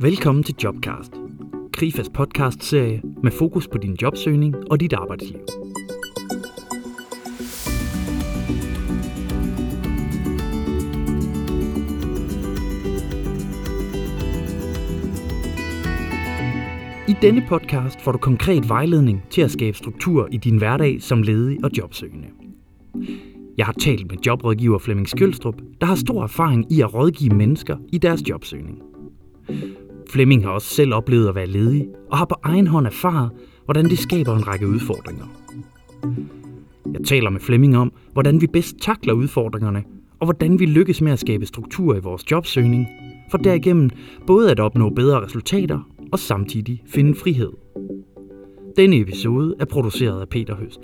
Velkommen til Jobcast. Krifas podcast-serie med fokus på din jobsøgning og dit arbejdsliv. I denne podcast får du konkret vejledning til at skabe struktur i din hverdag som ledig og jobsøgende. Jeg har talt med jobrådgiver Flemming Skjølstrup, der har stor erfaring i at rådgive mennesker i deres jobsøgning. Flemming har også selv oplevet at være ledig, og har på egen hånd erfaret, hvordan det skaber en række udfordringer. Jeg taler med Flemming om, hvordan vi bedst takler udfordringerne, og hvordan vi lykkes med at skabe struktur i vores jobsøgning, for derigennem både at opnå bedre resultater og samtidig finde frihed. Denne episode er produceret af Peter Høst.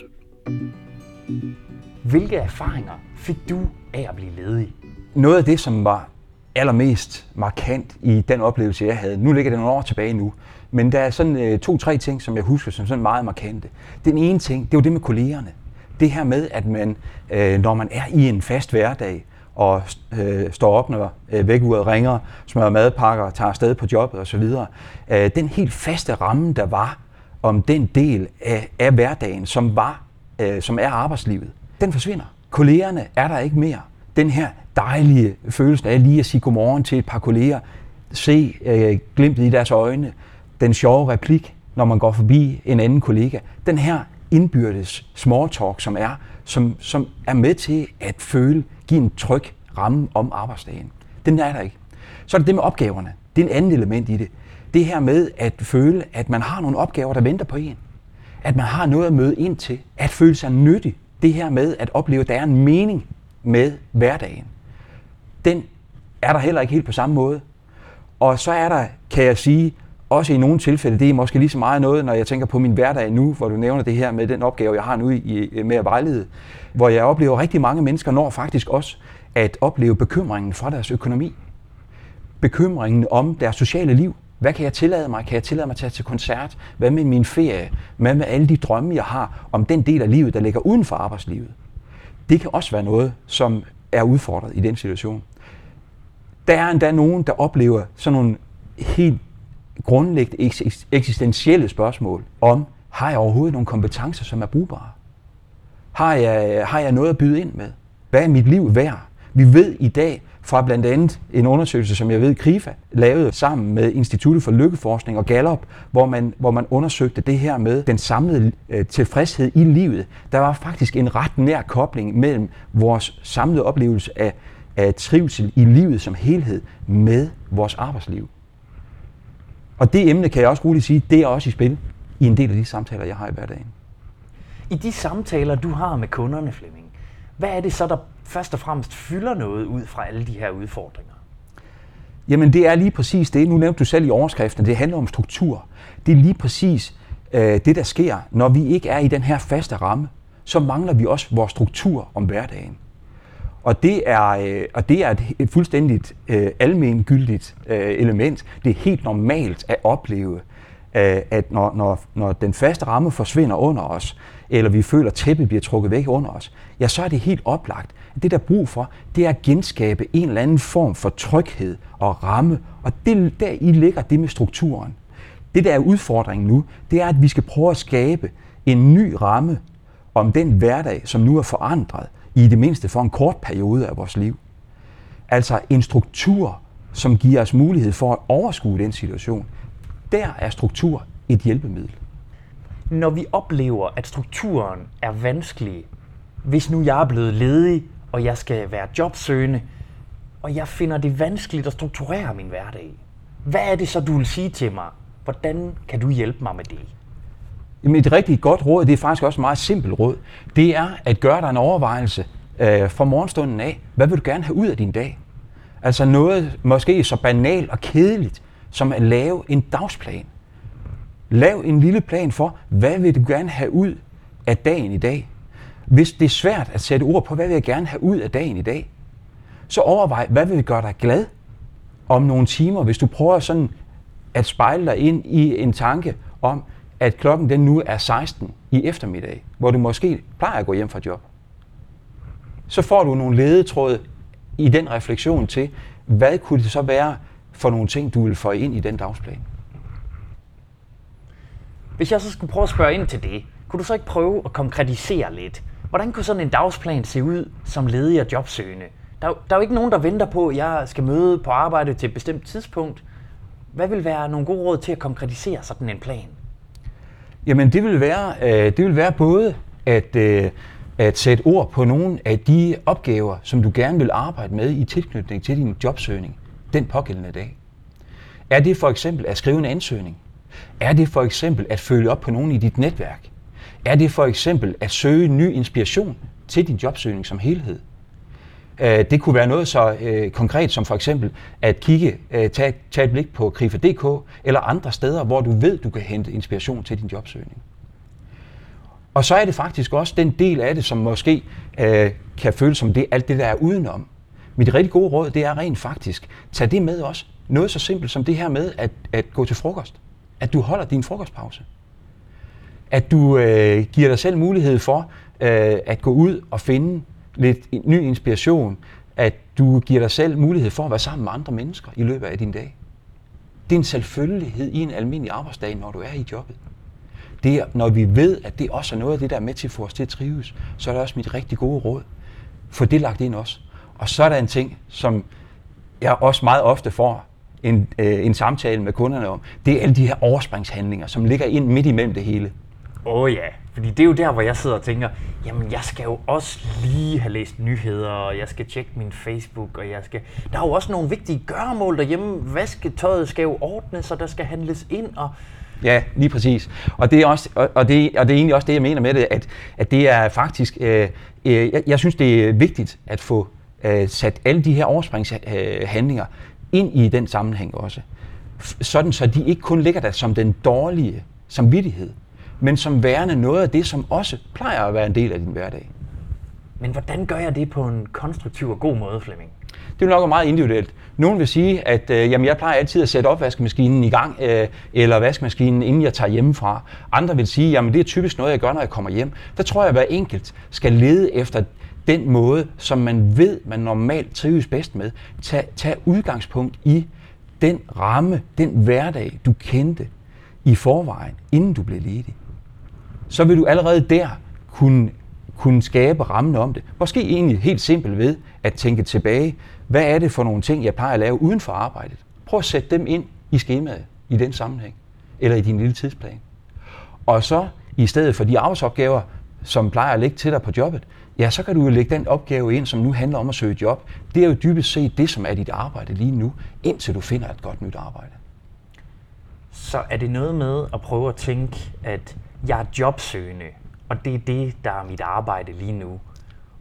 Hvilke erfaringer fik du af at blive ledig? Noget af det, som var allermest markant i den oplevelse, jeg havde, nu ligger det nogle år tilbage nu, men der er sådan øh, to-tre ting, som jeg husker som sådan meget markante. Den ene ting, det var det med kollegerne. Det her med, at man, øh, når man er i en fast hverdag, og øh, står op, når øh, vækkeuret ringer, smører madpakker, tager afsted på jobbet osv. Øh, den helt faste ramme, der var om den del af, af hverdagen, som, var, øh, som er arbejdslivet, den forsvinder. Kollegerne er der ikke mere. Den her dejlige følelse af lige at sige godmorgen til et par kolleger, se øh, glimtet i deres øjne, den sjove replik, når man går forbi en anden kollega, den her indbyrdes small talk, som er, som, som er med til at føle, give en tryg ramme om arbejdsdagen. Den er der ikke. Så er det det med opgaverne. Det er en anden element i det. Det her med at føle, at man har nogle opgaver, der venter på en. At man har noget at møde ind til. At føle sig nyttig. Det her med at opleve, at der er en mening med hverdagen. Den er der heller ikke helt på samme måde. Og så er der, kan jeg sige, også i nogle tilfælde, det er måske lige så meget noget, når jeg tænker på min hverdag nu, hvor du nævner det her med den opgave, jeg har nu i, med at vejlede, hvor jeg oplever rigtig mange mennesker når faktisk også at opleve bekymringen for deres økonomi. Bekymringen om deres sociale liv. Hvad kan jeg tillade mig? Kan jeg tillade mig at tage til koncert? Hvad med min ferie? Hvad med alle de drømme, jeg har om den del af livet, der ligger uden for arbejdslivet? Det kan også være noget, som er udfordret i den situation. Der er endda nogen, der oplever sådan nogle helt grundlæggende eksistentielle spørgsmål om, har jeg overhovedet nogle kompetencer, som er brugbare? Har jeg, har jeg noget at byde ind med? Hvad er mit liv værd? Vi ved i dag fra blandt andet en undersøgelse, som jeg ved KRIFA lavede sammen med Instituttet for Lykkeforskning og Gallup, hvor man, hvor man undersøgte det her med den samlede øh, tilfredshed i livet. Der var faktisk en ret nær kobling mellem vores samlede oplevelse af, af trivsel i livet som helhed med vores arbejdsliv. Og det emne, kan jeg også roligt sige, det er også i spil i en del af de samtaler, jeg har i hverdagen. I de samtaler, du har med kunderne, Flemming, hvad er det så, der først og fremmest fylder noget ud fra alle de her udfordringer? Jamen det er lige præcis det. Nu nævnte du selv i overskriften, det handler om struktur. Det er lige præcis øh, det, der sker, når vi ikke er i den her faste ramme. Så mangler vi også vores struktur om hverdagen. Og det er, øh, og det er et, et fuldstændigt øh, almengyldigt øh, element. Det er helt normalt at opleve, øh, at når, når, når den faste ramme forsvinder under os, eller vi føler, at tæppet bliver trukket væk under os, ja, så er det helt oplagt. Det, der er brug for, det er at genskabe en eller anden form for tryghed og ramme, og det, der i ligger det med strukturen. Det, der er udfordringen nu, det er, at vi skal prøve at skabe en ny ramme om den hverdag, som nu er forandret, i det mindste for en kort periode af vores liv. Altså en struktur, som giver os mulighed for at overskue den situation. Der er struktur et hjælpemiddel. Når vi oplever, at strukturen er vanskelig, hvis nu jeg er blevet ledig, og jeg skal være jobsøgende, og jeg finder det vanskeligt at strukturere min hverdag, hvad er det så, du vil sige til mig? Hvordan kan du hjælpe mig med det? Jamen et rigtig godt råd, det er faktisk også et meget simpelt råd, det er at gøre dig en overvejelse øh, fra morgenstunden af. Hvad vil du gerne have ud af din dag? Altså noget måske så banalt og kedeligt, som at lave en dagsplan. Lav en lille plan for, hvad vil du gerne have ud af dagen i dag? Hvis det er svært at sætte ord på, hvad vil jeg gerne have ud af dagen i dag, så overvej, hvad vil gøre dig glad om nogle timer, hvis du prøver sådan at spejle dig ind i en tanke om, at klokken den nu er 16 i eftermiddag, hvor du måske plejer at gå hjem fra job. Så får du nogle ledetråde i den refleksion til, hvad kunne det så være, for nogle ting, du vil få ind i den dagsplan. Hvis jeg så skulle prøve at spørge ind til det, kunne du så ikke prøve at konkretisere lidt? Hvordan kunne sådan en dagsplan se ud som ledig og jobsøgende? Der, er der er jo ikke nogen, der venter på, at jeg skal møde på arbejde til et bestemt tidspunkt. Hvad vil være nogle gode råd til at konkretisere sådan en plan? Jamen det vil være, øh, det vil være både at, øh, at sætte ord på nogle af de opgaver, som du gerne vil arbejde med i tilknytning til din jobsøgning den pågældende dag. Er det for eksempel at skrive en ansøgning? Er det for eksempel at følge op på nogen i dit netværk? Er det for eksempel at søge ny inspiration til din jobsøgning som helhed? Øh, det kunne være noget så øh, konkret som for eksempel at kigge, øh, tage, tage et blik på Krifa.dk eller andre steder, hvor du ved, du kan hente inspiration til din jobsøgning. Og så er det faktisk også den del af det, som måske øh, kan føles som det, alt det, der er udenom. Mit rigtig gode råd, det er rent faktisk, tag det med også. Noget så simpelt som det her med at, at gå til frokost. At du holder din frokostpause. At du øh, giver dig selv mulighed for øh, at gå ud og finde lidt ny inspiration. At du giver dig selv mulighed for at være sammen med andre mennesker i løbet af din dag. Det er en selvfølgelighed i en almindelig arbejdsdag, når du er i jobbet. Det er, når vi ved, at det også er noget af det, der er med til at få os til at trives, så er det også mit rigtig gode råd. Få det lagt ind også. Og så er der en ting, som jeg også meget ofte får en, øh, en samtale med kunderne om. Det er alle de her overspringshandlinger, som ligger ind midt imellem det hele. Åh oh ja, fordi det er jo der, hvor jeg sidder og tænker, jamen jeg skal jo også lige have læst nyheder, og jeg skal tjekke min Facebook, og jeg skal... Der er jo også nogle vigtige gøremål derhjemme. Vasketøjet skal jo ordnes, og der skal handles ind, og... Ja, lige præcis. Og det er, også, og det, og det er egentlig også det, jeg mener med det, at, at det er faktisk... Øh, øh, jeg, jeg synes, det er vigtigt at få øh, sat alle de her overspringshandlinger ind i den sammenhæng også. Sådan så de ikke kun ligger der som den dårlige samvittighed, men som værende noget af det, som også plejer at være en del af din hverdag. Men hvordan gør jeg det på en konstruktiv og god måde, Flemming? Det er nok meget individuelt. Nogle vil sige, at øh, jamen, jeg plejer altid at sætte opvaskemaskinen i gang, øh, eller vaskemaskinen, inden jeg tager hjemmefra. Andre vil sige, at det er typisk noget, jeg gør, når jeg kommer hjem. Der tror jeg, at hver enkelt skal lede efter den måde, som man ved, man normalt trives bedst med. Tag, tag udgangspunkt i den ramme, den hverdag, du kendte i forvejen, inden du blev ledig. Så vil du allerede der kunne, kunne skabe rammen om det. Måske egentlig helt simpelt ved at tænke tilbage, hvad er det for nogle ting, jeg plejer at lave uden for arbejdet? Prøv at sætte dem ind i skemaet i den sammenhæng, eller i din lille tidsplan. Og så i stedet for de arbejdsopgaver, som plejer at ligge til dig på jobbet, ja, så kan du jo lægge den opgave ind, som nu handler om at søge job. Det er jo dybest set det, som er dit arbejde lige nu, indtil du finder et godt nyt arbejde. Så er det noget med at prøve at tænke, at jeg er jobsøgende, og det er det, der er mit arbejde lige nu.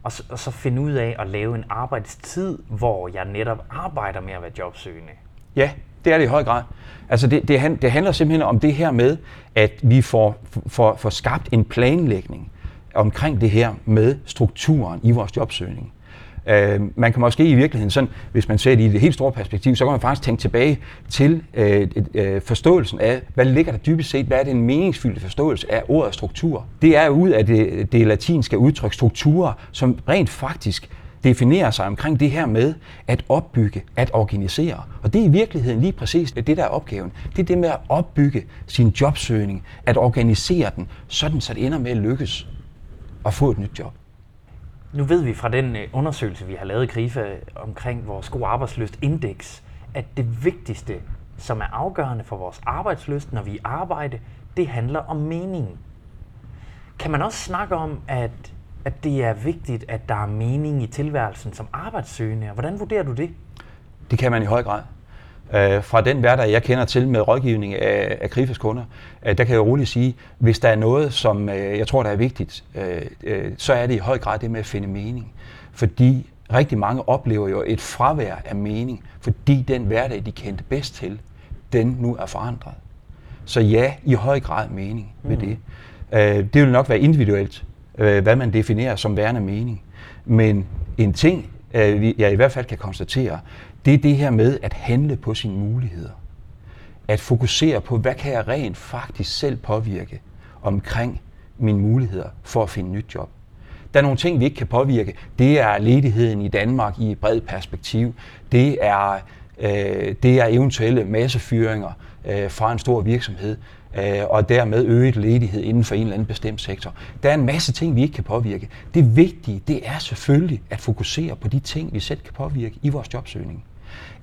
Og så, og så finde ud af at lave en arbejdstid, hvor jeg netop arbejder med at være jobsøgende. Ja, det er det i høj grad. Altså det, det, det handler simpelthen om det her med, at vi får, får, får skabt en planlægning omkring det her med strukturen i vores jobsøgning. Øh, man kan måske i virkeligheden, sådan, hvis man ser det i det helt store perspektiv, så kan man faktisk tænke tilbage til øh, øh, forståelsen af, hvad ligger der dybest set, hvad er det en meningsfyldt forståelse af ordet struktur. Det er ud af det, det latinske udtryk strukturer, som rent faktisk definerer sig omkring det her med at opbygge, at organisere. Og det er i virkeligheden lige præcis det, der er opgaven. Det er det med at opbygge sin jobsøgning, at organisere den, sådan så det ender med at lykkes at få et nyt job. Nu ved vi fra den øh, undersøgelse, vi har lavet i KRIFA omkring vores god arbejdsløst indeks, at det vigtigste, som er afgørende for vores arbejdsløst, når vi arbejder, det handler om mening. Kan man også snakke om, at, at det er vigtigt, at der er mening i tilværelsen som arbejdssøgende? Hvordan vurderer du det? Det kan man i høj grad. Øh, fra den hverdag, jeg kender til med rådgivning af, af Krifas kunder, øh, der kan jeg roligt sige, hvis der er noget, som øh, jeg tror, der er vigtigt, øh, øh, så er det i høj grad det med at finde mening. Fordi rigtig mange oplever jo et fravær af mening, fordi den hverdag, de kendte bedst til, den nu er forandret. Så ja, i høj grad mening med mm. det. Øh, det vil nok være individuelt, øh, hvad man definerer som værende mening. Men en ting, øh, jeg i hvert fald kan konstatere, det er det her med at handle på sine muligheder. At fokusere på, hvad kan jeg rent faktisk selv påvirke omkring mine muligheder for at finde nyt job. Der er nogle ting, vi ikke kan påvirke. Det er ledigheden i Danmark i et bredt perspektiv. Det er øh, det er eventuelle massefyringer øh, fra en stor virksomhed, øh, og dermed øget ledighed inden for en eller anden bestemt sektor. Der er en masse ting, vi ikke kan påvirke. Det vigtige, det er selvfølgelig at fokusere på de ting, vi selv kan påvirke i vores jobsøgning.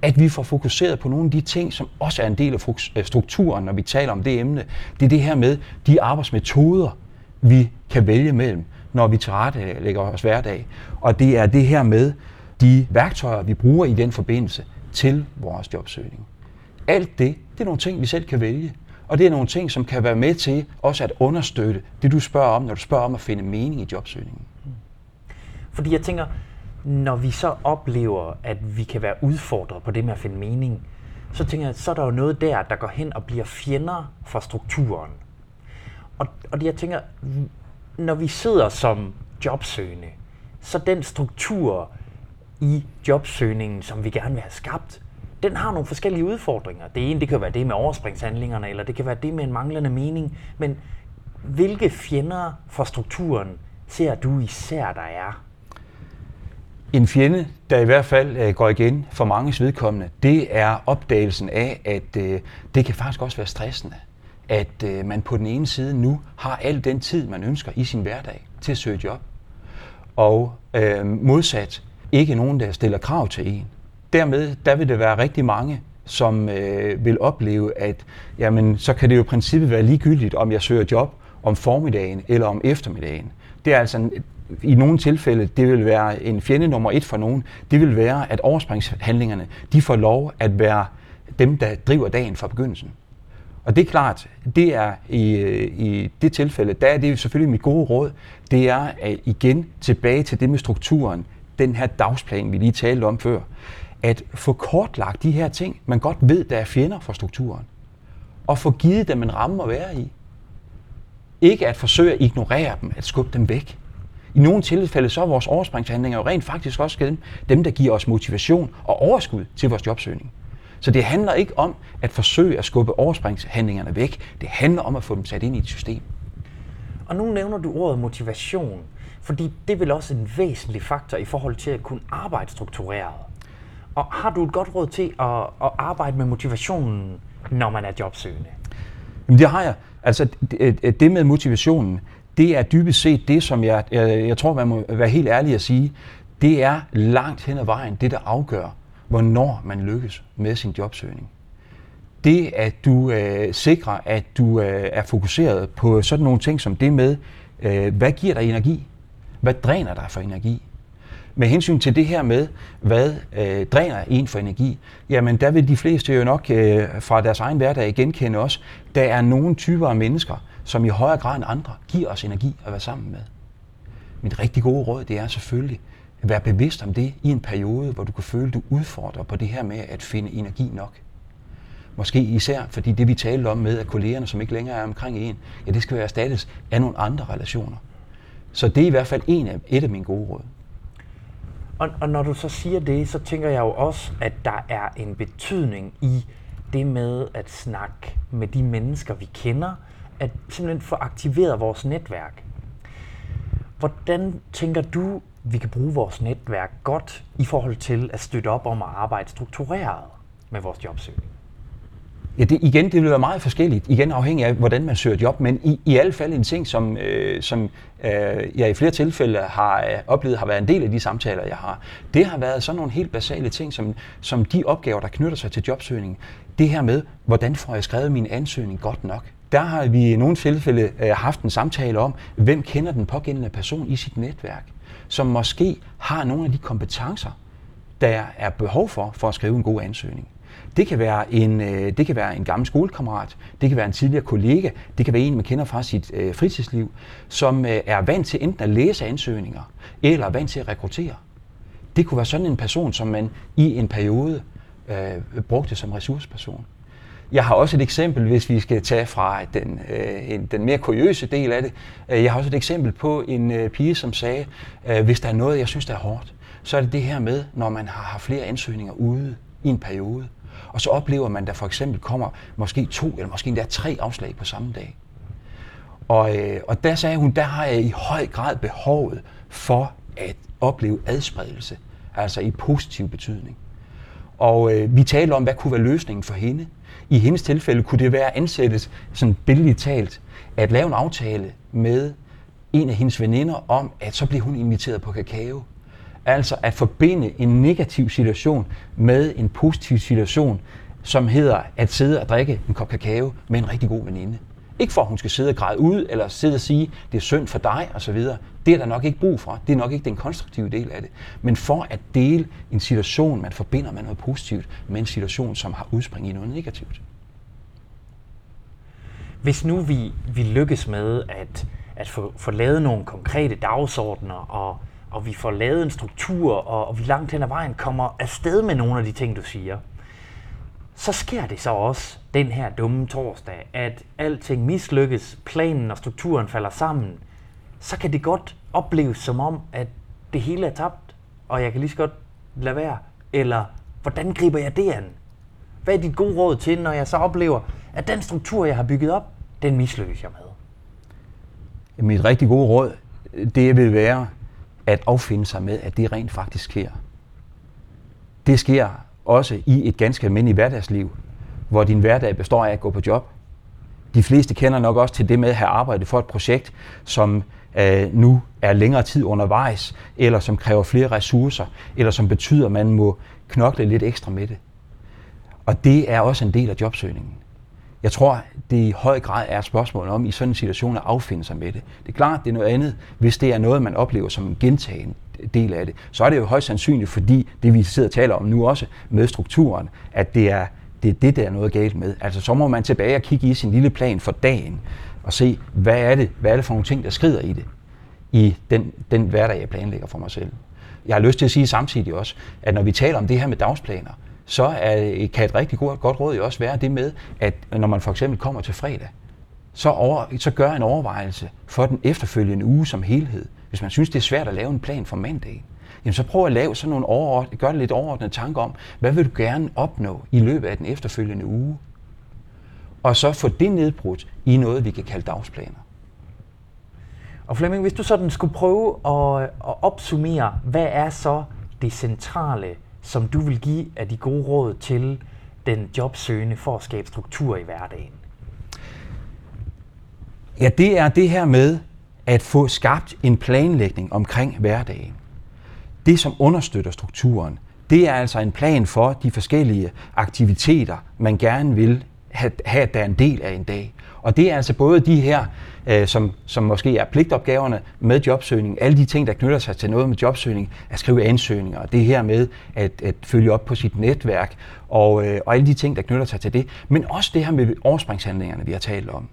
At vi får fokuseret på nogle af de ting, som også er en del af strukturen, når vi taler om det emne. Det er det her med de arbejdsmetoder, vi kan vælge mellem, når vi tilrettelægger vores hverdag. Og det er det her med de værktøjer, vi bruger i den forbindelse til vores jobsøgning. Alt det, det er nogle ting, vi selv kan vælge. Og det er nogle ting, som kan være med til også at understøtte det, du spørger om, når du spørger om at finde mening i jobsøgningen. Fordi jeg tænker, når vi så oplever, at vi kan være udfordret på det med at finde mening, så tænker jeg, så er der jo noget der, der går hen og bliver fjender for strukturen. Og, og jeg tænker, når vi sidder som jobsøgende, så den struktur i jobsøgningen, som vi gerne vil have skabt, den har nogle forskellige udfordringer. Det ene, det kan være det med overspringshandlingerne, eller det kan være det med en manglende mening. Men hvilke fjender for strukturen ser du især, der er? En fjende, der i hvert fald øh, går igen for mange vedkommende, det er opdagelsen af, at øh, det kan faktisk også være stressende. At øh, man på den ene side nu har al den tid, man ønsker i sin hverdag til at søge job. Og øh, modsat, ikke nogen, der stiller krav til en dermed der vil det være rigtig mange, som øh, vil opleve, at jamen, så kan det jo i princippet være ligegyldigt, om jeg søger job om formiddagen eller om eftermiddagen. Det er altså en, i nogle tilfælde, det vil være en fjende nummer et for nogen, det vil være, at overspringshandlingerne, de får lov at være dem, der driver dagen fra begyndelsen. Og det er klart, det er i, øh, i det tilfælde, der er det selvfølgelig mit gode råd, det er at igen tilbage til det med strukturen, den her dagsplan, vi lige talte om før at få kortlagt de her ting, man godt ved, der er fjender for strukturen, og få givet dem en ramme at være i. Ikke at forsøge at ignorere dem, at skubbe dem væk. I nogle tilfælde så er vores overspringshandlinger jo rent faktisk også dem, dem, der giver os motivation og overskud til vores jobsøgning. Så det handler ikke om at forsøge at skubbe overspringshandlingerne væk. Det handler om at få dem sat ind i et system. Og nu nævner du ordet motivation, fordi det er vel også en væsentlig faktor i forhold til at kunne arbejde struktureret. Og har du et godt råd til at, at arbejde med motivationen, når man er jobsøgende? Jamen det har jeg. Altså det, det med motivationen, det er dybest set det, som jeg, jeg, jeg tror, man må være helt ærlig at sige, det er langt hen ad vejen det, der afgør, hvornår man lykkes med sin jobsøgning. Det, at du øh, sikrer, at du øh, er fokuseret på sådan nogle ting som det med, øh, hvad giver dig energi? Hvad dræner dig for energi? Med hensyn til det her med, hvad øh, dræner en for energi, jamen der vil de fleste jo nok øh, fra deres egen hverdag genkende også, der er nogle typer af mennesker, som i højere grad end andre giver os energi at være sammen med. Mit rigtig gode råd, det er selvfølgelig at være bevidst om det i en periode, hvor du kan føle, at du udfordrer på det her med at finde energi nok. Måske især fordi det, vi talte om med, at kollegerne, som ikke længere er omkring en, ja, det skal være erstattes af nogle andre relationer. Så det er i hvert fald en af, et af mine gode råd. Og, og når du så siger det, så tænker jeg jo også, at der er en betydning i det med at snakke med de mennesker, vi kender, at simpelthen få aktiveret vores netværk. Hvordan tænker du, vi kan bruge vores netværk godt i forhold til at støtte op om at arbejde struktureret med vores jobsøgning? Ja, det, igen, det vil være meget forskelligt, igen afhængig af, hvordan man søger job, men i, i alle fald en ting, som, øh, som øh, jeg i flere tilfælde har øh, oplevet har været en del af de samtaler, jeg har, det har været sådan nogle helt basale ting, som, som de opgaver, der knytter sig til jobsøgning. Det her med, hvordan får jeg skrevet min ansøgning godt nok? Der har vi i nogle tilfælde øh, haft en samtale om, hvem kender den pågældende person i sit netværk, som måske har nogle af de kompetencer, der er behov for, for at skrive en god ansøgning. Det kan, være en, øh, det kan være en gammel skolekammerat, det kan være en tidligere kollega, det kan være en, man kender fra sit øh, fritidsliv, som øh, er vant til enten at læse ansøgninger, eller er vant til at rekruttere. Det kunne være sådan en person, som man i en periode øh, brugte som ressourceperson. Jeg har også et eksempel, hvis vi skal tage fra den, øh, en, den mere kuriøse del af det. Øh, jeg har også et eksempel på en øh, pige, som sagde, øh, hvis der er noget, jeg synes, der er hårdt, så er det det her med, når man har, har flere ansøgninger ude i en periode, og så oplever man, at der for eksempel kommer måske to eller måske endda tre afslag på samme dag. Og, øh, og der sagde hun, der har jeg i høj grad behovet for at opleve adspredelse, altså i positiv betydning. Og øh, vi talte om, hvad kunne være løsningen for hende. I hendes tilfælde kunne det være at ansættes, sådan billigt talt, at lave en aftale med en af hendes veninder om, at så bliver hun inviteret på kakao. Altså at forbinde en negativ situation med en positiv situation, som hedder at sidde og drikke en kop kakao med en rigtig god veninde. Ikke for, at hun skal sidde og græde ud, eller sidde og sige, det er synd for dig, osv. Det er der nok ikke brug for. Det er nok ikke den konstruktive del af det. Men for at dele en situation, man forbinder med noget positivt, med en situation, som har udspring i noget negativt. Hvis nu vi, vi lykkes med at, at få, få lavet nogle konkrete dagsordner, og, og vi får lavet en struktur, og, og vi langt hen ad vejen kommer afsted med nogle af de ting, du siger, så sker det så også den her dumme torsdag, at alting mislykkes, planen og strukturen falder sammen, så kan det godt opleves som om, at det hele er tabt, og jeg kan lige så godt lade være. Eller, hvordan griber jeg det an? Hvad er dit gode råd til, når jeg så oplever, at den struktur, jeg har bygget op, den mislykkes jeg med? Mit rigtig gode råd, det vil være at affinde sig med, at det rent faktisk sker. Det sker også i et ganske almindeligt hverdagsliv, hvor din hverdag består af at gå på job. De fleste kender nok også til det med at have arbejdet for et projekt, som øh, nu er længere tid undervejs, eller som kræver flere ressourcer, eller som betyder, at man må knokle lidt ekstra med det. Og det er også en del af jobsøgningen. Jeg tror, det i høj grad er et spørgsmål om i sådan en situation at affinde sig med det. Det er klart, det er noget andet, hvis det er noget, man oplever som en gentagen del af det. Så er det jo højst sandsynligt, fordi det vi sidder og taler om nu også med strukturen, at det er det, er det der er noget galt med. Altså så må man tilbage og kigge i sin lille plan for dagen og se, hvad er det, hvad er det for nogle ting, der skrider i det, i den, den hverdag, jeg planlægger for mig selv. Jeg har lyst til at sige samtidig også, at når vi taler om det her med dagsplaner, så er, øh, kan et rigtig godt, godt råd jo også være det med, at når man for eksempel kommer til fredag, så, over, så gør en overvejelse for den efterfølgende uge som helhed. Hvis man synes, det er svært at lave en plan for mandag, jamen så prøv at lave sådan nogle overordnede, gør det lidt overordnede tanker om, hvad vil du gerne opnå i løbet af den efterfølgende uge? Og så få det nedbrudt i noget, vi kan kalde dagsplaner. Og Flemming, hvis du sådan skulle prøve at, at opsummere, hvad er så det centrale, som du vil give af de gode råd til den jobsøgende for at skabe struktur i hverdagen? Ja, det er det her med at få skabt en planlægning omkring hverdagen. Det, som understøtter strukturen, det er altså en plan for de forskellige aktiviteter, man gerne vil have, at der er en del af en dag. Og det er altså både de her, øh, som, som måske er pligtopgaverne med jobsøgning, alle de ting, der knytter sig til noget med jobsøgning, at skrive ansøgninger, det her med at, at følge op på sit netværk, og, øh, og alle de ting, der knytter sig til det, men også det her med overspringshandlingerne, vi har talt om.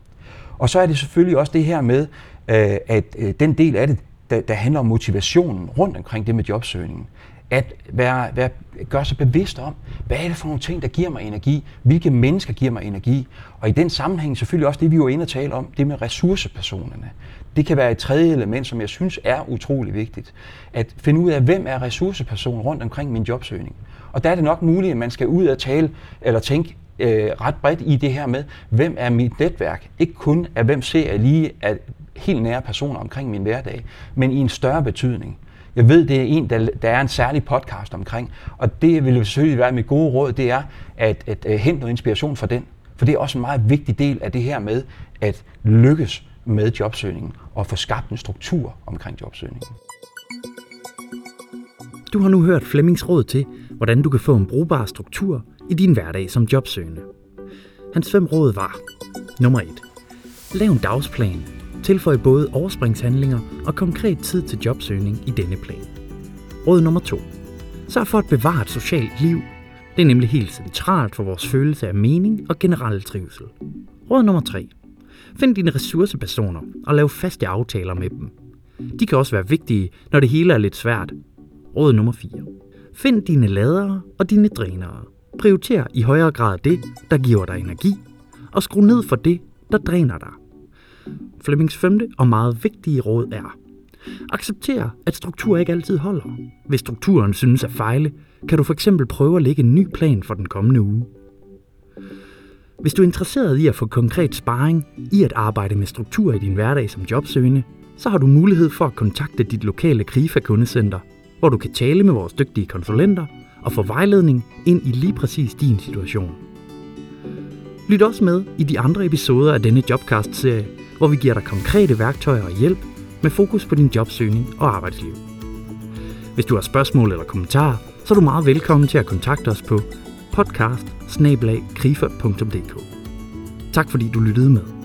Og så er det selvfølgelig også det her med, øh, at øh, den del af det, der, der handler om motivationen rundt omkring det med jobsøgningen, at være, være, gøre sig bevidst om, hvad er det for nogle ting, der giver mig energi? Hvilke mennesker giver mig energi? Og i den sammenhæng selvfølgelig også det, vi var inde og tale om, det med ressourcepersonerne. Det kan være et tredje element, som jeg synes er utrolig vigtigt. At finde ud af, hvem er ressourcepersonen rundt omkring min jobsøgning. Og der er det nok muligt, at man skal ud og tale eller tænke øh, ret bredt i det her med, hvem er mit netværk? Ikke kun af hvem ser jeg lige af helt nære personer omkring min hverdag, men i en større betydning. Jeg ved, det er en, der, der er en særlig podcast omkring, og det vil selvfølgelig være mit gode råd, det er at, at, øh, at hente noget inspiration fra den. For det er også en meget vigtig del af det her med at lykkes med jobsøgningen og få skabt en struktur omkring jobsøgningen. Du har nu hørt Flemmings råd til, hvordan du kan få en brugbar struktur i din hverdag som jobsøgende. Hans fem råd var Nummer 1. Lav en dagsplan. Tilføj både overspringshandlinger og konkret tid til jobsøgning i denne plan. Råd nummer 2. Sørg for at bevare et socialt liv. Det er nemlig helt centralt for vores følelse af mening og generelle trivsel. Råd nummer 3. Find dine ressourcepersoner og lav faste aftaler med dem. De kan også være vigtige, når det hele er lidt svært. Råd nummer 4. Find dine ladere og dine drænere. Prioriter i højere grad det, der giver dig energi, og skru ned for det, der dræner dig. Flemings femte og meget vigtige råd er, Accepter, at struktur ikke altid holder. Hvis strukturen synes at fejle, kan du for eksempel prøve at lægge en ny plan for den kommende uge. Hvis du er interesseret i at få konkret sparring i at arbejde med struktur i din hverdag som jobsøgende, så har du mulighed for at kontakte dit lokale KRIFA-kundecenter, hvor du kan tale med vores dygtige konsulenter og få vejledning ind i lige præcis din situation. Lyt også med i de andre episoder af denne Jobcast-serie, hvor vi giver dig konkrete værktøjer og hjælp med fokus på din jobsøgning og arbejdsliv. Hvis du har spørgsmål eller kommentarer, så er du meget velkommen til at kontakte os på podcast Tak fordi du lyttede med.